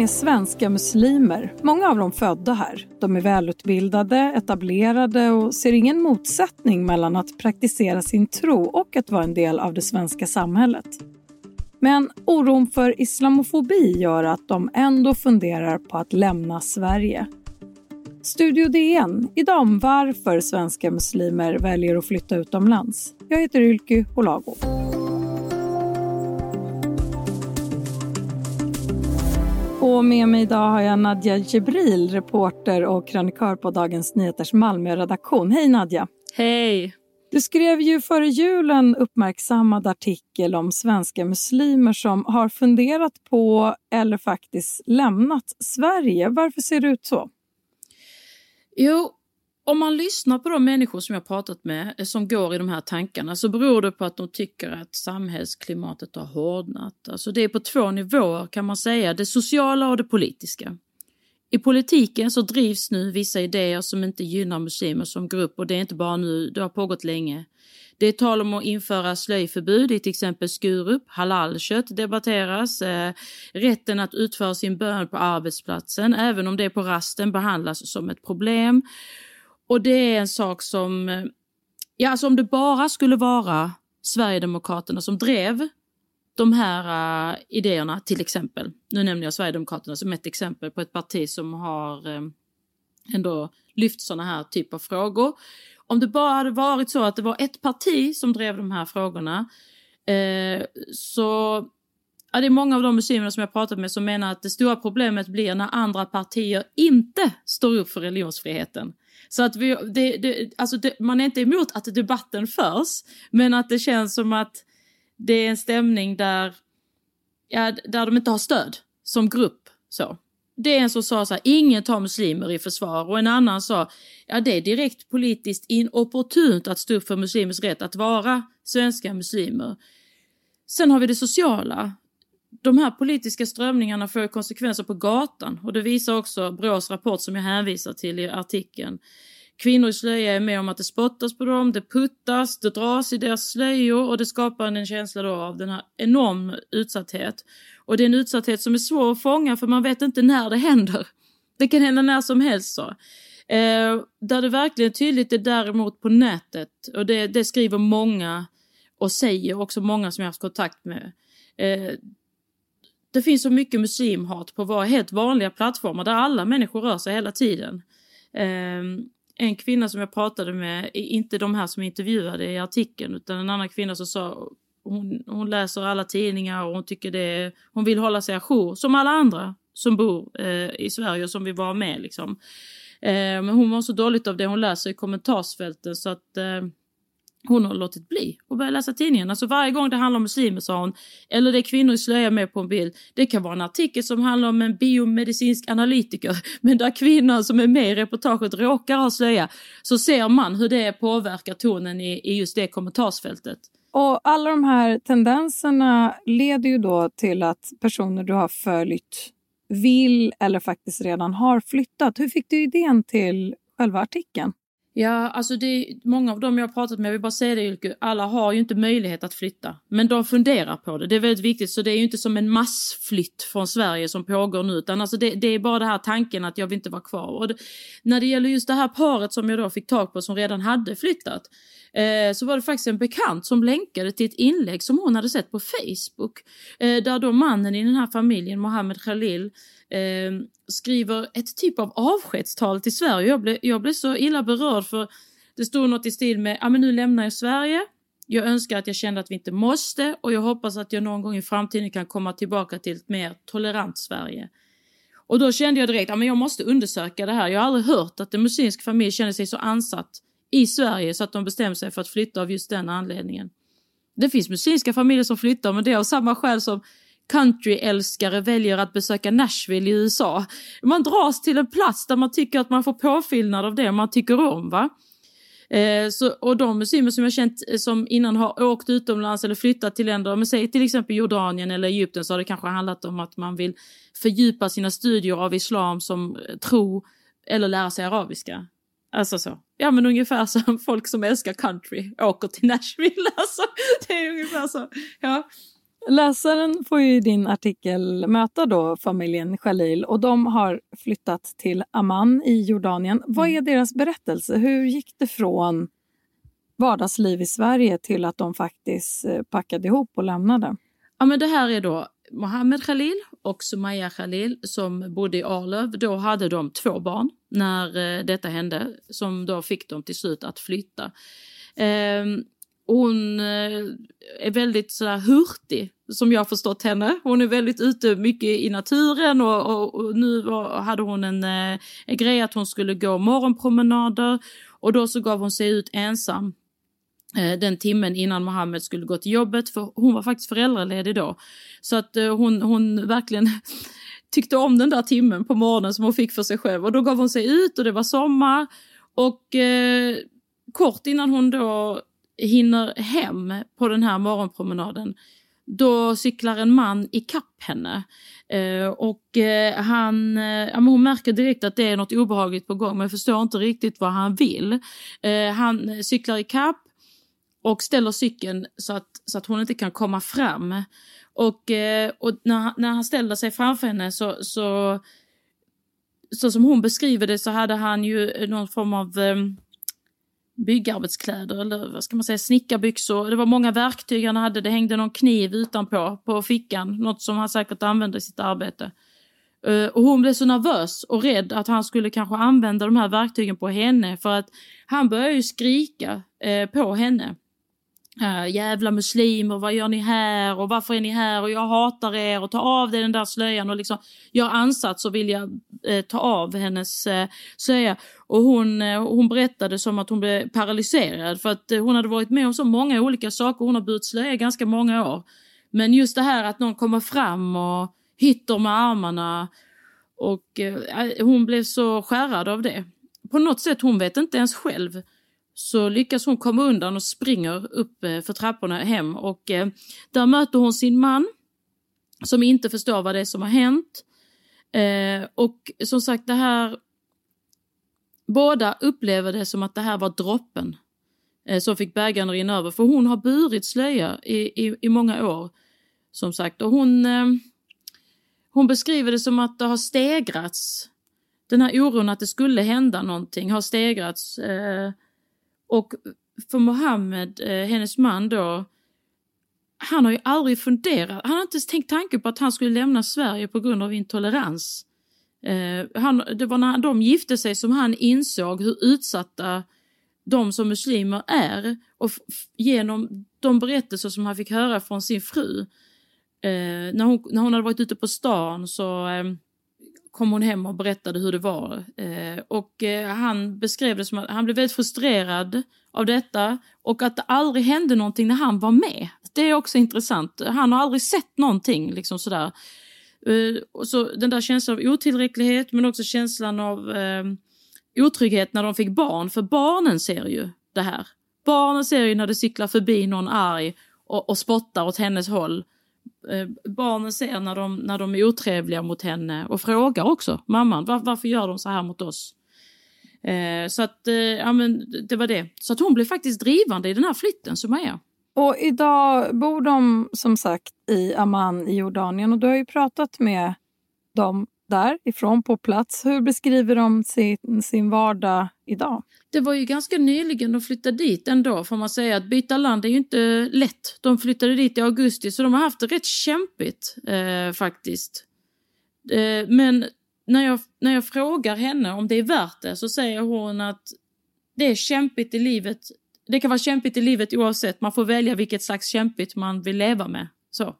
är svenska muslimer, många av dem födda här. De är välutbildade, etablerade och ser ingen motsättning mellan att praktisera sin tro och att vara en del av det svenska samhället. Men oron för islamofobi gör att de ändå funderar på att lämna Sverige. Studio DN, idag om varför svenska muslimer väljer att flytta utomlands. Jag heter Ylky Holago. Och med mig idag har jag Nadja Jebril, reporter och krönikör på Dagens Nyheters Malmö-redaktion. Hej Nadja! Hej! Du skrev ju före jul en uppmärksammad artikel om svenska muslimer som har funderat på eller faktiskt lämnat Sverige. Varför ser det ut så? Jo, om man lyssnar på de människor som jag pratat med eh, som går i de här tankarna så beror det på att de tycker att samhällsklimatet har hårdnat. Alltså det är på två nivåer kan man säga, det sociala och det politiska. I politiken så drivs nu vissa idéer som inte gynnar muslimer som grupp och det är inte bara nu, det har pågått länge. Det är tal om att införa slöjförbud i till exempel Skurup, halalkött debatteras, eh, rätten att utföra sin bön på arbetsplatsen, även om det på rasten behandlas som ett problem. Och det är en sak som, ja alltså om det bara skulle vara Sverigedemokraterna som drev de här uh, idéerna till exempel. Nu nämner jag Sverigedemokraterna som ett exempel på ett parti som har um, ändå lyft sådana här typer av frågor. Om det bara hade varit så att det var ett parti som drev de här frågorna uh, så Ja, det är många av de muslimer som jag pratat med som menar att det stora problemet blir när andra partier inte står upp för religionsfriheten. Så att vi, det, det, alltså det, man är inte emot att debatten förs, men att det känns som att det är en stämning där, ja, där de inte har stöd som grupp. Så. Det är en som sa så här, ingen tar muslimer i försvar och en annan sa, ja det är direkt politiskt inopportunt att stå upp för muslimers rätt att vara svenska muslimer. Sen har vi det sociala. De här politiska strömningarna får konsekvenser på gatan och det visar också Brås rapport som jag hänvisar till i artikeln. Kvinnor i slöja är med om att det spottas på dem, det puttas, det dras i deras slöjor och det skapar en känsla då av den här enorm utsatthet. Och det är en utsatthet som är svår att fånga för man vet inte när det händer. Det kan hända när som helst så. Eh, där det verkligen är tydligt är däremot på nätet och det, det, skriver många och säger också många som jag haft kontakt med. Eh, det finns så mycket muslimhat på våra helt vanliga plattformar där alla människor rör sig hela tiden. Eh, en kvinna som jag pratade med, inte de här som intervjuade i artikeln, utan en annan kvinna som sa hon, hon läser alla tidningar och hon tycker det hon vill hålla sig ajour som alla andra som bor eh, i Sverige och som vill vara med liksom. Eh, men hon mår så dåligt av det hon läser i kommentarsfälten så att eh, hon har låtit bli och börjat läsa tidningen. Alltså varje gång det handlar om muslimer sa hon, eller det är kvinnor i slöja med på en bild. Det kan vara en artikel som handlar om en biomedicinsk analytiker, men där kvinnan som är med i reportaget råkar ha slöja, så ser man hur det påverkar tonen i, i just det kommentarsfältet. Och alla de här tendenserna leder ju då till att personer du har följt vill eller faktiskt redan har flyttat. Hur fick du idén till själva artikeln? Ja, alltså det är många av dem jag har pratat med, jag vill bara säga det Ylke, alla har ju inte möjlighet att flytta. Men de funderar på det, det är väldigt viktigt. Så det är ju inte som en massflytt från Sverige som pågår nu, utan alltså det, det är bara den här tanken att jag vill inte vara kvar. Och det, när det gäller just det här paret som jag då fick tag på som redan hade flyttat, eh, så var det faktiskt en bekant som länkade till ett inlägg som hon hade sett på Facebook. Eh, där då mannen i den här familjen, Mohammed Khalil, eh, skriver ett typ av avskedstal till Sverige. Jag blev, jag blev så illa berörd för det stod något i stil med, ja men nu lämnar jag Sverige, jag önskar att jag kände att vi inte måste och jag hoppas att jag någon gång i framtiden kan komma tillbaka till ett mer tolerant Sverige. Och då kände jag direkt, ja men jag måste undersöka det här. Jag har aldrig hört att en muslimsk familj känner sig så ansatt i Sverige så att de bestämmer sig för att flytta av just den anledningen. Det finns muslimska familjer som flyttar men det är av samma skäl som countryälskare väljer att besöka Nashville i USA. Man dras till en plats där man tycker att man får påfyllnad av det man tycker om. va? Eh, så, och de muslimer som jag känt eh, som innan har åkt utomlands eller flyttat till länder, men säg till exempel Jordanien eller Egypten så har det kanske handlat om att man vill fördjupa sina studier av islam som eh, tro eller lära sig arabiska. Alltså så. Ja men ungefär som folk som älskar country åker till Nashville. Alltså, det är ungefär så. Ja. Läsaren får ju i din artikel möta då familjen Khalil och de har flyttat till Amman i Jordanien. Vad är deras berättelse? Hur gick det från vardagsliv i Sverige till att de faktiskt eh, packade ihop och lämnade? Ja, men det här är då Mohammed Khalil och Sumaya Khalil som bodde i Arlöv. Då hade de två barn när eh, detta hände som då fick dem till slut att flytta. Eh, hon eh, är väldigt sådär hurtig som jag har förstått henne. Hon är väldigt ute mycket i naturen och, och, och nu var, hade hon en, eh, en grej att hon skulle gå morgonpromenader och då så gav hon sig ut ensam Eh, den timmen innan Mohammed skulle gå till jobbet för hon var faktiskt föräldraledig då. Så att eh, hon, hon verkligen tyckte om den där timmen på morgonen som hon fick för sig själv och då gav hon sig ut och det var sommar och eh, kort innan hon då hinner hem på den här morgonpromenaden då cyklar en man i kapp henne. Eh, och eh, han, eh, hon märker direkt att det är något obehagligt på gång men förstår inte riktigt vad han vill. Eh, han cyklar i kapp och ställer cykeln så att, så att hon inte kan komma fram. Och, eh, och när, när han ställer sig framför henne så, så, så som hon beskriver det så hade han ju någon form av eh, byggarbetskläder eller vad ska man säga, snickarbyxor. Det var många verktyg han hade, det hängde någon kniv utanpå på fickan, något som han säkert använde i sitt arbete. Eh, och hon blev så nervös och rädd att han skulle kanske använda de här verktygen på henne för att han började ju skrika eh, på henne. Uh, jävla muslimer, vad gör ni här och varför är ni här och jag hatar er och ta av dig den där slöjan och liksom gör ansats och vilja uh, eh, ta av hennes uh, slöja. Och hon, uh, hon berättade som att hon blev paralyserad för att hon hade varit med om så många olika saker, hon har burit slöja ganska många år. Men just det här att någon kommer fram och hittar med armarna och hon blev så skärrad av det. På något sätt, hon vet inte ens själv så lyckas hon komma undan och springer upp eh, för trapporna hem och eh, där möter hon sin man som inte förstår vad det är som har hänt. Eh, och som sagt det här Båda upplever det som att det här var droppen eh, som fick bägaren att rinna över för hon har burit slöja i, i, i många år. Som sagt och hon, eh, hon beskriver det som att det har stegrats. Den här oron att det skulle hända någonting har stegrats och för Mohammed, eh, hennes man då, han har ju aldrig funderat, han har inte ens tänkt tanken på att han skulle lämna Sverige på grund av intolerans. Eh, han, det var när de gifte sig som han insåg hur utsatta de som muslimer är och genom de berättelser som han fick höra från sin fru. Eh, när, hon, när hon hade varit ute på stan så eh, kom hon hem och berättade hur det var. Eh, och eh, han beskrev det som att han blev väldigt frustrerad av detta och att det aldrig hände någonting när han var med. Det är också intressant. Han har aldrig sett någonting liksom sådär. Eh, och så den där känslan av otillräcklighet men också känslan av eh, otrygghet när de fick barn. För barnen ser ju det här. Barnen ser ju när det cyklar förbi någon arg och, och spottar åt hennes håll. Eh, barnen ser när de, när de är otrevliga mot henne och frågar också mamman var, varför gör de så här mot oss? Eh, så att, eh, ja men det var det. Så att hon blev faktiskt drivande i den här flytten, Sumaya. Och idag bor de som sagt i Amman i Jordanien och du har ju pratat med dem därifrån på plats. Hur beskriver de sin, sin vardag idag? Det var ju ganska nyligen de flyttade dit ändå får man säga. Att byta land är ju inte lätt. De flyttade dit i augusti så de har haft det rätt kämpigt eh, faktiskt. Eh, men när jag, när jag frågar henne om det är värt det så säger hon att det är kämpigt i livet. Det kan vara kämpigt i livet oavsett. Man får välja vilket slags kämpigt man vill leva med. Så.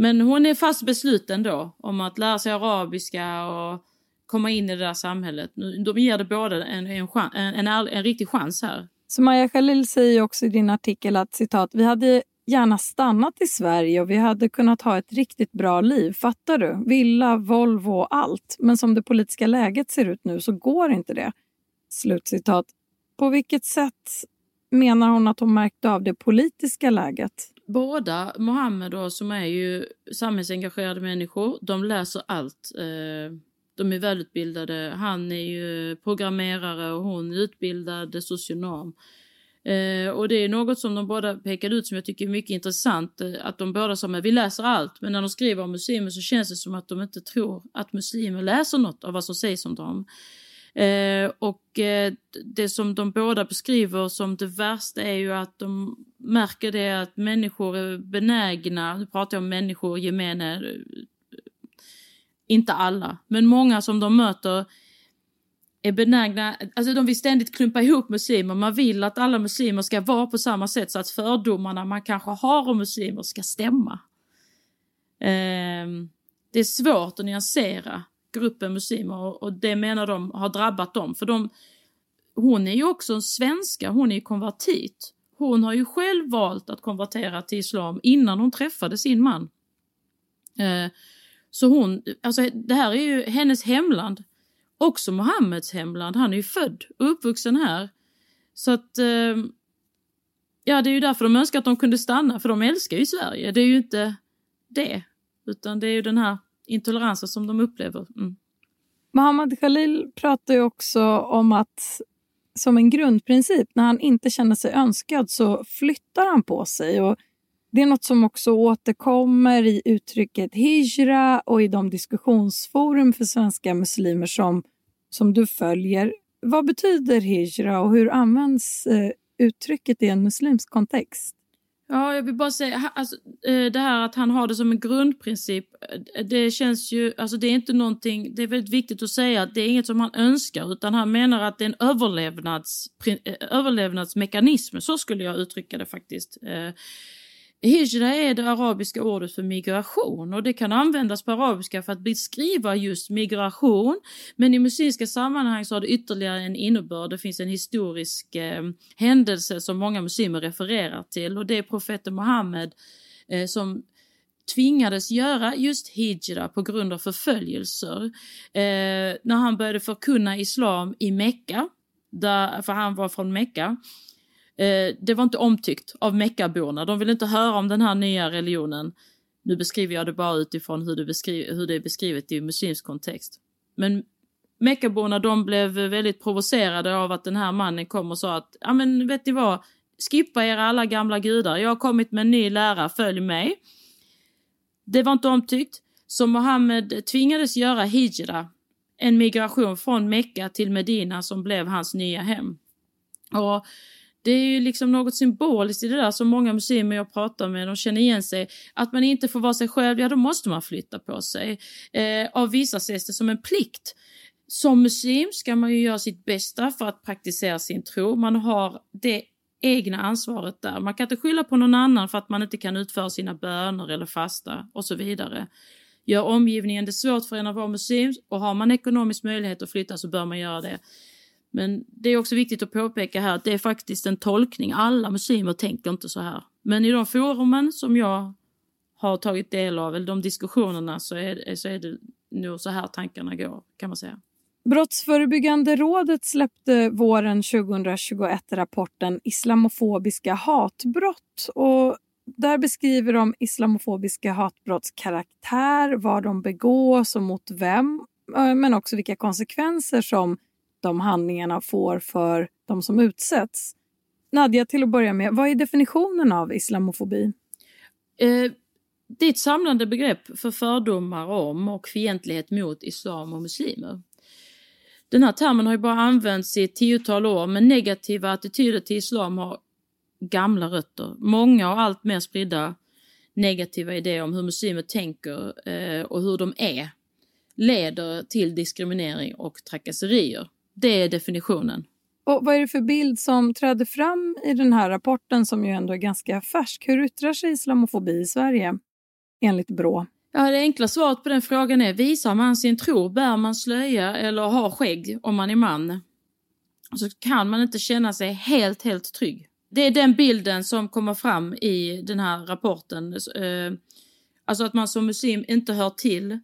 Men hon är fast besluten då om att lära sig arabiska och komma in i det där samhället. De ger det båda en, en, en, en, en riktig chans här. Så Maja Khalil säger också i din artikel att citat, vi hade gärna stannat i Sverige och vi hade kunnat ha ett riktigt bra liv. Fattar du? Villa, Volvo och allt. Men som det politiska läget ser ut nu så går inte det. Slutcitat. På vilket sätt menar hon att hon märkte av det politiska läget? Båda, Mohammed och som är ju samhällsengagerade människor, de läser allt. Eh, de är välutbildade. Han är ju programmerare och hon är utbildad socionom. Eh, och det är något som de båda pekade ut som jag tycker är mycket intressant. Eh, att de båda sa att vi läser allt, men när de skriver om muslimer så känns det som att de inte tror att muslimer läser något av vad som sägs om dem. Eh, och eh, det som de båda beskriver som det värsta är ju att de märker det att människor är benägna, nu pratar jag om människor gemene, eh, inte alla, men många som de möter är benägna, alltså de vill ständigt klumpa ihop muslimer, man vill att alla muslimer ska vara på samma sätt så att fördomarna man kanske har om muslimer ska stämma. Eh, det är svårt att nyansera gruppen muslimer och det menar de har drabbat dem. För de, hon är ju också en svenska, hon är ju konvertit. Hon har ju själv valt att konvertera till islam innan hon träffade sin man. Eh, så hon, alltså det här är ju hennes hemland, också Mohammeds hemland. Han är ju född och uppvuxen här. Så att, eh, ja det är ju därför de önskar att de kunde stanna, för de älskar ju Sverige. Det är ju inte det, utan det är ju den här intoleransen som de upplever. Mm. Mohammad Khalil pratar ju också om att som en grundprincip, när han inte känner sig önskad så flyttar han på sig. Och det är något som också återkommer i uttrycket hijra och i de diskussionsforum för svenska muslimer som, som du följer. Vad betyder hijra och hur används eh, uttrycket i en muslimsk kontext? Ja, jag vill bara säga, alltså, eh, det här att han har det som en grundprincip, eh, det känns ju, alltså det är inte någonting, det är väldigt viktigt att säga att det är inget som han önskar, utan han menar att det är en överlevnads, eh, överlevnadsmekanism, så skulle jag uttrycka det faktiskt. Hijra är det arabiska ordet för migration och det kan användas på arabiska för att beskriva just migration. Men i muslimska sammanhang så har det ytterligare en innebörd. Det finns en historisk eh, händelse som många muslimer refererar till och det är profeten Muhammed eh, som tvingades göra just hijra på grund av förföljelser. Eh, när han började förkunna islam i Mecka, där, för han var från Mecka, Eh, det var inte omtyckt av meckaborna. De ville inte höra om den här nya religionen. Nu beskriver jag det bara utifrån hur det, beskriv, hur det är beskrivet i muslimsk kontext. Men meckaborna de blev väldigt provocerade av att den här mannen kom och sa att ja men vet ni vad, skippa era alla gamla gudar, jag har kommit med en ny lära, följ mig. Det var inte omtyckt, så Mohammed tvingades göra hijra, en migration från Mecka till Medina som blev hans nya hem. Och det är ju liksom något symboliskt i det där som många muslimer jag pratar med, de känner igen sig. Att man inte får vara sig själv, ja då måste man flytta på sig. Eh, av vissa ses det som en plikt. Som muslim ska man ju göra sitt bästa för att praktisera sin tro. Man har det egna ansvaret där. Man kan inte skylla på någon annan för att man inte kan utföra sina böner eller fasta och så vidare. Gör omgivningen det svårt för en att vara muslim och har man ekonomisk möjlighet att flytta så bör man göra det. Men det är också viktigt att påpeka här att det är faktiskt en tolkning. Alla muslimer tänker inte så här. Men i de forumen som jag har tagit del av, eller de diskussionerna, så är, så är det nog så här tankarna går, kan man säga. Brottsförebyggande rådet släppte våren 2021 rapporten Islamofobiska hatbrott. Och där beskriver de islamofobiska hatbrotts karaktär, var de begås och mot vem, men också vilka konsekvenser som de handlingarna får för de som utsätts. Nadja, till att börja med, vad är definitionen av islamofobi? Eh, det är ett samlande begrepp för fördomar om och fientlighet mot islam och muslimer. Den här termen har ju bara använts i ett tiotal år men negativa attityder till islam har gamla rötter. Många och allt mer spridda negativa idéer om hur muslimer tänker eh, och hur de är leder till diskriminering och trakasserier. Det är definitionen. Och Vad är det för bild som träder fram i den här rapporten som ju ändå är ganska färsk? Hur yttrar sig islamofobi i Sverige enligt Brå? Ja, det enkla svaret på den frågan är visar man sin tro, bär man slöja eller har skägg om man är man, så kan man inte känna sig helt, helt trygg. Det är den bilden som kommer fram i den här rapporten. Eh, alltså att man som muslim inte hör till,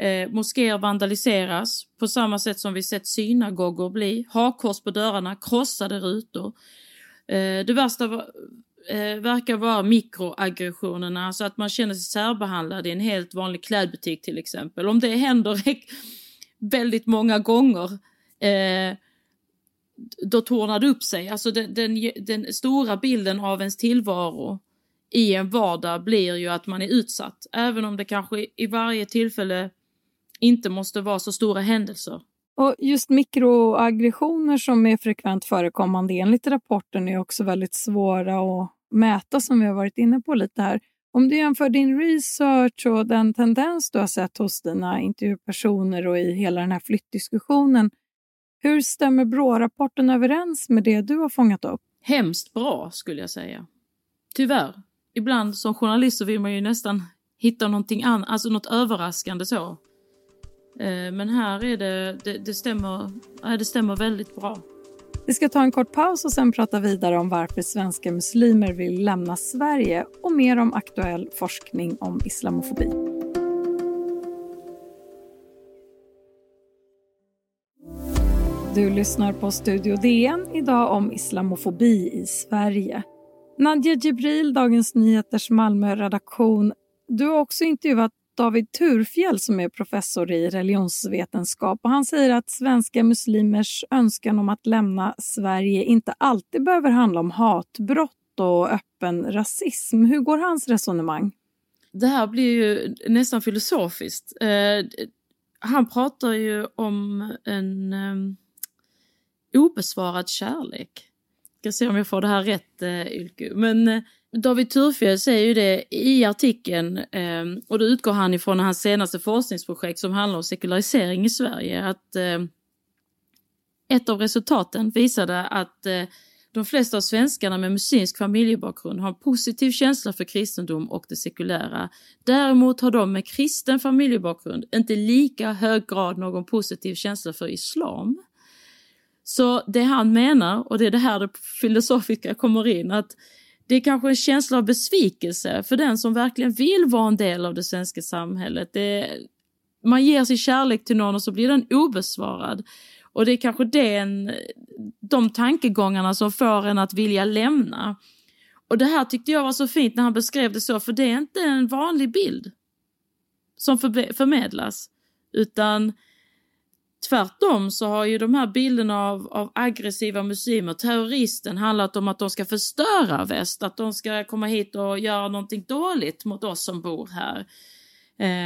Eh, moskéer vandaliseras på samma sätt som vi sett synagogor bli. Hakkors på dörrarna, krossade rutor. Eh, det värsta var, eh, verkar vara mikroaggressionerna, alltså att man känner sig särbehandlad i en helt vanlig klädbutik till exempel. Om det händer väldigt många gånger, eh, då tornar det upp sig. Alltså den, den, den, stora bilden av ens tillvaro i en vardag blir ju att man är utsatt. Även om det kanske i varje tillfälle inte måste vara så stora händelser. Och just mikroaggressioner som är frekvent förekommande enligt rapporten är också väldigt svåra att mäta som vi har varit inne på lite här. Om du jämför din research och den tendens du har sett hos dina intervjupersoner och i hela den här flyttdiskussionen, hur stämmer BRÅ-rapporten överens med det du har fångat upp? Hemskt bra skulle jag säga. Tyvärr. Ibland som journalist så vill man ju nästan hitta någonting annat, alltså något överraskande så. Eh, men här är det, det, det, stämmer, det stämmer väldigt bra. Vi ska ta en kort paus och sen prata vidare om varför svenska muslimer vill lämna Sverige och mer om aktuell forskning om islamofobi. Du lyssnar på Studio DN idag om islamofobi i Sverige. Nadja Jibril, Dagens Nyheters Malmö-redaktion. Du har också intervjuat David Turfjell som är professor i religionsvetenskap och han säger att svenska muslimers önskan om att lämna Sverige inte alltid behöver handla om hatbrott och öppen rasism. Hur går hans resonemang? Det här blir ju nästan filosofiskt. Eh, han pratar ju om en eh, obesvarad kärlek. Jag ska se om jag får det här rätt, eh, Ylke. Men eh, David Turfjell säger ju det i artikeln eh, och då utgår han ifrån hans senaste forskningsprojekt som handlar om sekularisering i Sverige. Att eh, ett av resultaten visade att eh, de flesta av svenskarna med muslimsk familjebakgrund har en positiv känsla för kristendom och det sekulära. Däremot har de med kristen familjebakgrund inte lika hög grad någon positiv känsla för islam. Så det han menar, och det är det här det filosofiska kommer in, att det är kanske en känsla av besvikelse för den som verkligen vill vara en del av det svenska samhället. Det, man ger sin kärlek till någon och så blir den obesvarad. Och det är kanske den, de tankegångarna som får en att vilja lämna. Och det här tyckte jag var så fint när han beskrev det så, för det är inte en vanlig bild som förmedlas. Utan Tvärtom så har ju de här bilderna av, av aggressiva muslimer, terroristen, handlat om att de ska förstöra väst, att de ska komma hit och göra någonting dåligt mot oss som bor här.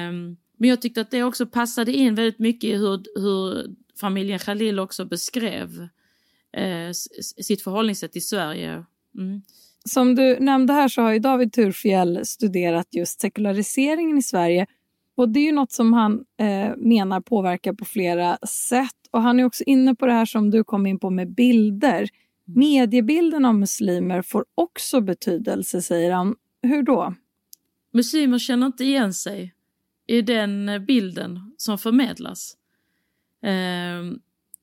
Um, men jag tyckte att det också passade in väldigt mycket i hur, hur familjen Khalil också beskrev uh, sitt förhållningssätt i Sverige. Mm. Som du nämnde här så har ju David Turfjell studerat just sekulariseringen i Sverige och Det är ju något som han eh, menar påverkar på flera sätt. Och Han är också inne på det här som du kom in på med bilder. Mm. Mediebilden av muslimer får också betydelse, säger han. Hur då? Muslimer känner inte igen sig i den bilden som förmedlas. Eh,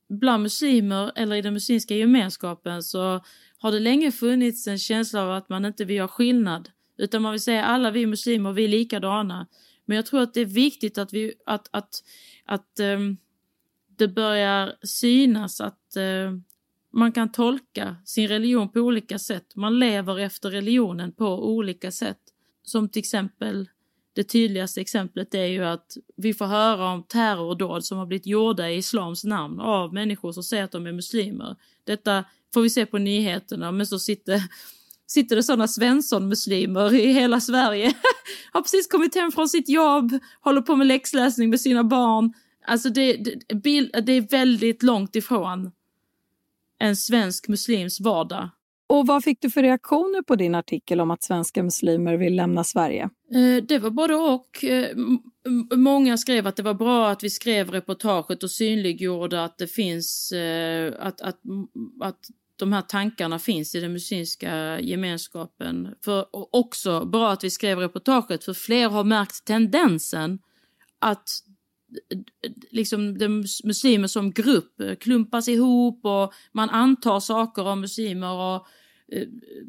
bland muslimer eller i den muslimska gemenskapen så har det länge funnits en känsla av att man inte vill ha skillnad utan man vill säga alla vi muslimer, vi är likadana. Men jag tror att det är viktigt att, vi, att, att, att um, det börjar synas att uh, man kan tolka sin religion på olika sätt. Man lever efter religionen på olika sätt. Som till exempel, det tydligaste exemplet är ju att vi får höra om terrordåd som har blivit gjorda i islams namn av människor som säger att de är muslimer. Detta får vi se på nyheterna, men så sitter sitter det sådana Svensson-muslimer i hela Sverige. har precis kommit hem från sitt jobb, håller på med läxläsning med sina barn. Alltså det, det, det är väldigt långt ifrån en svensk muslims vardag. Och vad fick du för reaktioner på din artikel om att svenska muslimer vill lämna Sverige? Eh, det var både och. Eh, många skrev att det var bra att vi skrev reportaget och synliggjorde att det finns, eh, att, att, att de här tankarna finns i den muslimska gemenskapen. För också bra att vi skrev reportaget för fler har märkt tendensen att liksom de muslimer som grupp eh, klumpas ihop och man antar saker om muslimer och eh,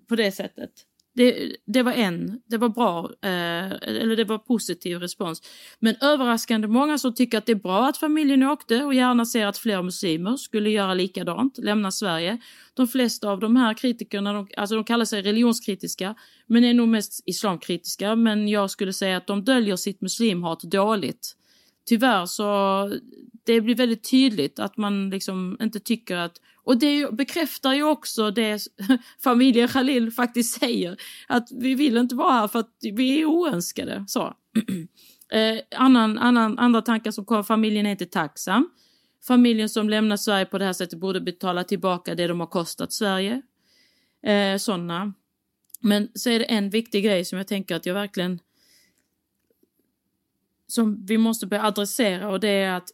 på det sättet. Det, det var en, det var bra, eh, eller det var positiv respons. Men överraskande många som tycker att det är bra att familjen åkte och gärna ser att fler muslimer skulle göra likadant, lämna Sverige. De flesta av de här kritikerna, de, alltså de kallar sig religionskritiska, men är nog mest islamkritiska. Men jag skulle säga att de döljer sitt muslimhat dåligt. Tyvärr så det blir väldigt tydligt att man liksom inte tycker att och det bekräftar ju också det familjen Khalil faktiskt säger, att vi vill inte vara här för att vi är oönskade. Så. eh, annan, annan, andra tankar som kommer, familjen är inte tacksam. Familjen som lämnar Sverige på det här sättet borde betala tillbaka det de har kostat Sverige. Eh, sådana. Men så är det en viktig grej som jag tänker att jag verkligen som vi måste börja adressera och det är att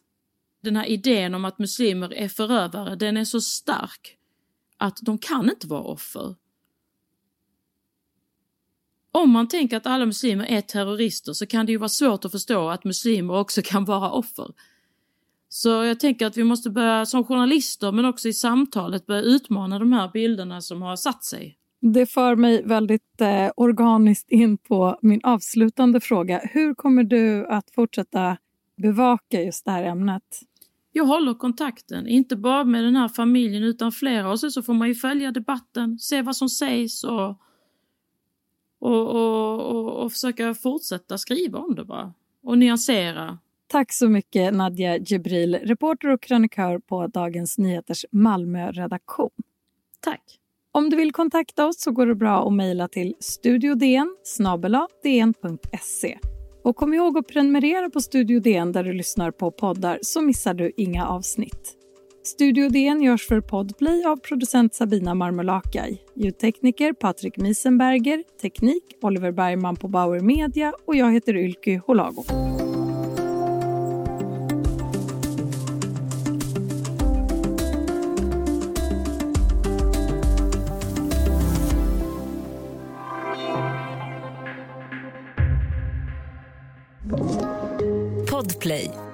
den här idén om att muslimer är förövare, den är så stark att de kan inte vara offer. Om man tänker att alla muslimer är terrorister så kan det ju vara svårt att förstå att muslimer också kan vara offer. Så jag tänker att vi måste börja som journalister men också i samtalet börja utmana de här bilderna som har satt sig. Det för mig väldigt eh, organiskt in på min avslutande fråga. Hur kommer du att fortsätta bevaka just det här ämnet? Jag håller kontakten, inte bara med den här familjen utan flera och sen så får man ju följa debatten, se vad som sägs och, och, och, och, och försöka fortsätta skriva om det bara. Och nyansera. Tack så mycket Nadja Jibril, reporter och krönikör på Dagens Nyheters Malmö-redaktion. Tack. Om du vill kontakta oss så går det bra att mejla till studiodn dn.se. Och kom ihåg att prenumerera på Studio DN där du lyssnar på poddar så missar du inga avsnitt. Studio DN görs för Podplay av producent Sabina Marmolakai, ljudtekniker Patrik Miesenberger, teknik Oliver Bergman på Bauer Media och jag heter Ylky Holago. Podplay.